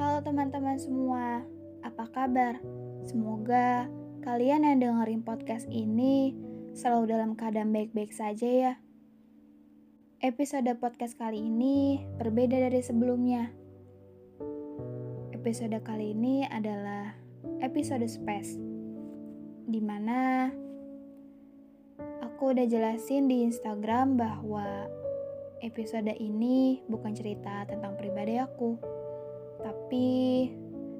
Halo teman-teman semua, apa kabar? Semoga kalian yang dengerin podcast ini selalu dalam keadaan baik-baik saja ya. Episode podcast kali ini berbeda dari sebelumnya. Episode kali ini adalah episode space, di mana aku udah jelasin di Instagram bahwa episode ini bukan cerita tentang pribadi aku, tapi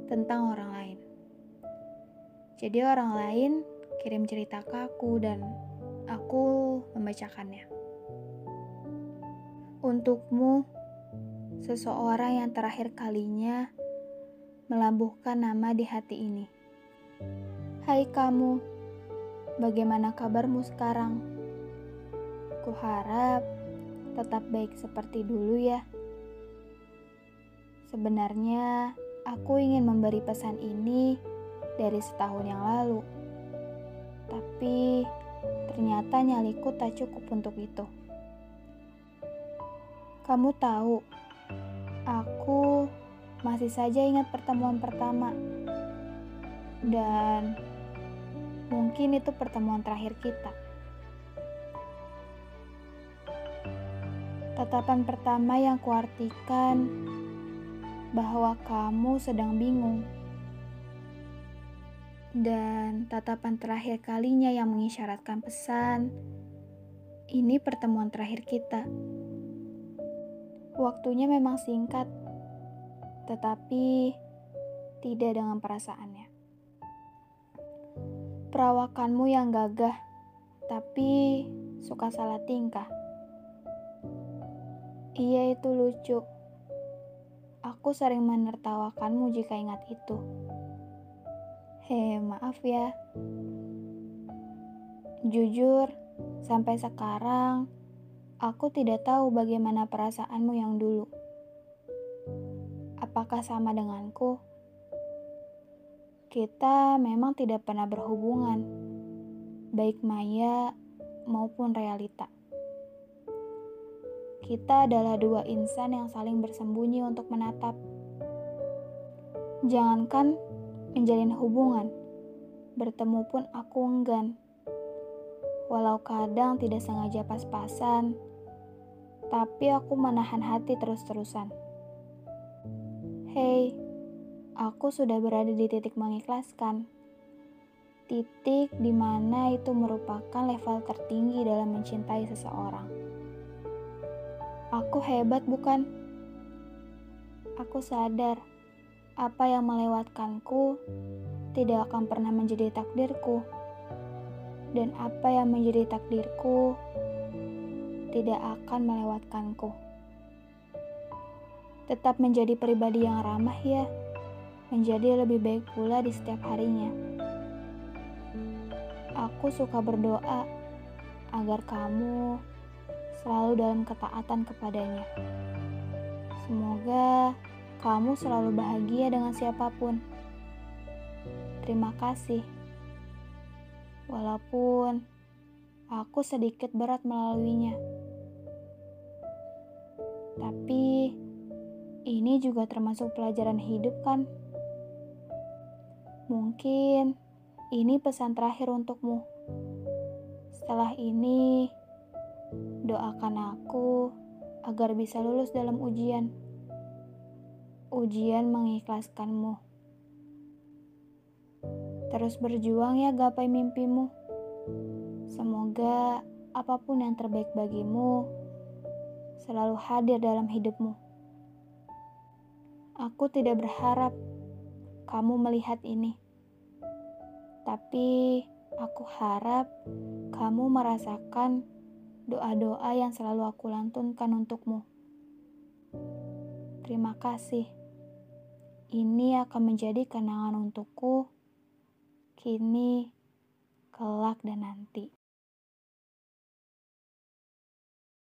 tentang orang lain. Jadi orang lain kirim cerita ke aku dan aku membacakannya. Untukmu, seseorang yang terakhir kalinya melambuhkan nama di hati ini. Hai kamu, bagaimana kabarmu sekarang? Kuharap tetap baik seperti dulu ya. Sebenarnya aku ingin memberi pesan ini dari setahun yang lalu. Tapi ternyata nyaliku tak cukup untuk itu. Kamu tahu, aku masih saja ingat pertemuan pertama. Dan mungkin itu pertemuan terakhir kita. Tatapan pertama yang kuartikan bahwa kamu sedang bingung. Dan tatapan terakhir kalinya yang mengisyaratkan pesan, ini pertemuan terakhir kita. Waktunya memang singkat, tetapi tidak dengan perasaannya. Perawakanmu yang gagah, tapi suka salah tingkah. Iya itu lucu. Aku sering menertawakanmu jika ingat itu. Hei, maaf ya. Jujur, sampai sekarang aku tidak tahu bagaimana perasaanmu yang dulu. Apakah sama denganku? Kita memang tidak pernah berhubungan, baik maya maupun realita. Kita adalah dua insan yang saling bersembunyi untuk menatap. Jangankan menjalin hubungan, bertemu pun aku enggan. Walau kadang tidak sengaja pas-pasan, tapi aku menahan hati terus-terusan. Hei, aku sudah berada di titik mengikhlaskan. Titik di mana itu merupakan level tertinggi dalam mencintai seseorang. Aku hebat, bukan? Aku sadar apa yang melewatkanku tidak akan pernah menjadi takdirku, dan apa yang menjadi takdirku tidak akan melewatkanku. Tetap menjadi pribadi yang ramah, ya, menjadi lebih baik pula di setiap harinya. Aku suka berdoa agar kamu selalu dalam ketaatan kepadanya. Semoga kamu selalu bahagia dengan siapa pun. Terima kasih. Walaupun aku sedikit berat melaluinya. Tapi ini juga termasuk pelajaran hidup kan? Mungkin ini pesan terakhir untukmu. Setelah ini, doakan aku agar bisa lulus dalam ujian ujian mengikhlaskanmu. Terus berjuang ya gapai mimpimu. Semoga apa pun yang terbaik bagimu selalu hadir dalam hidupmu. Aku tidak berharap kamu melihat ini. Tapi aku harap kamu merasakan doa-doa yang selalu aku lantunkan untukmu. Terima kasih. Ini akan menjadi kenangan untukku kini, kelak, dan nanti.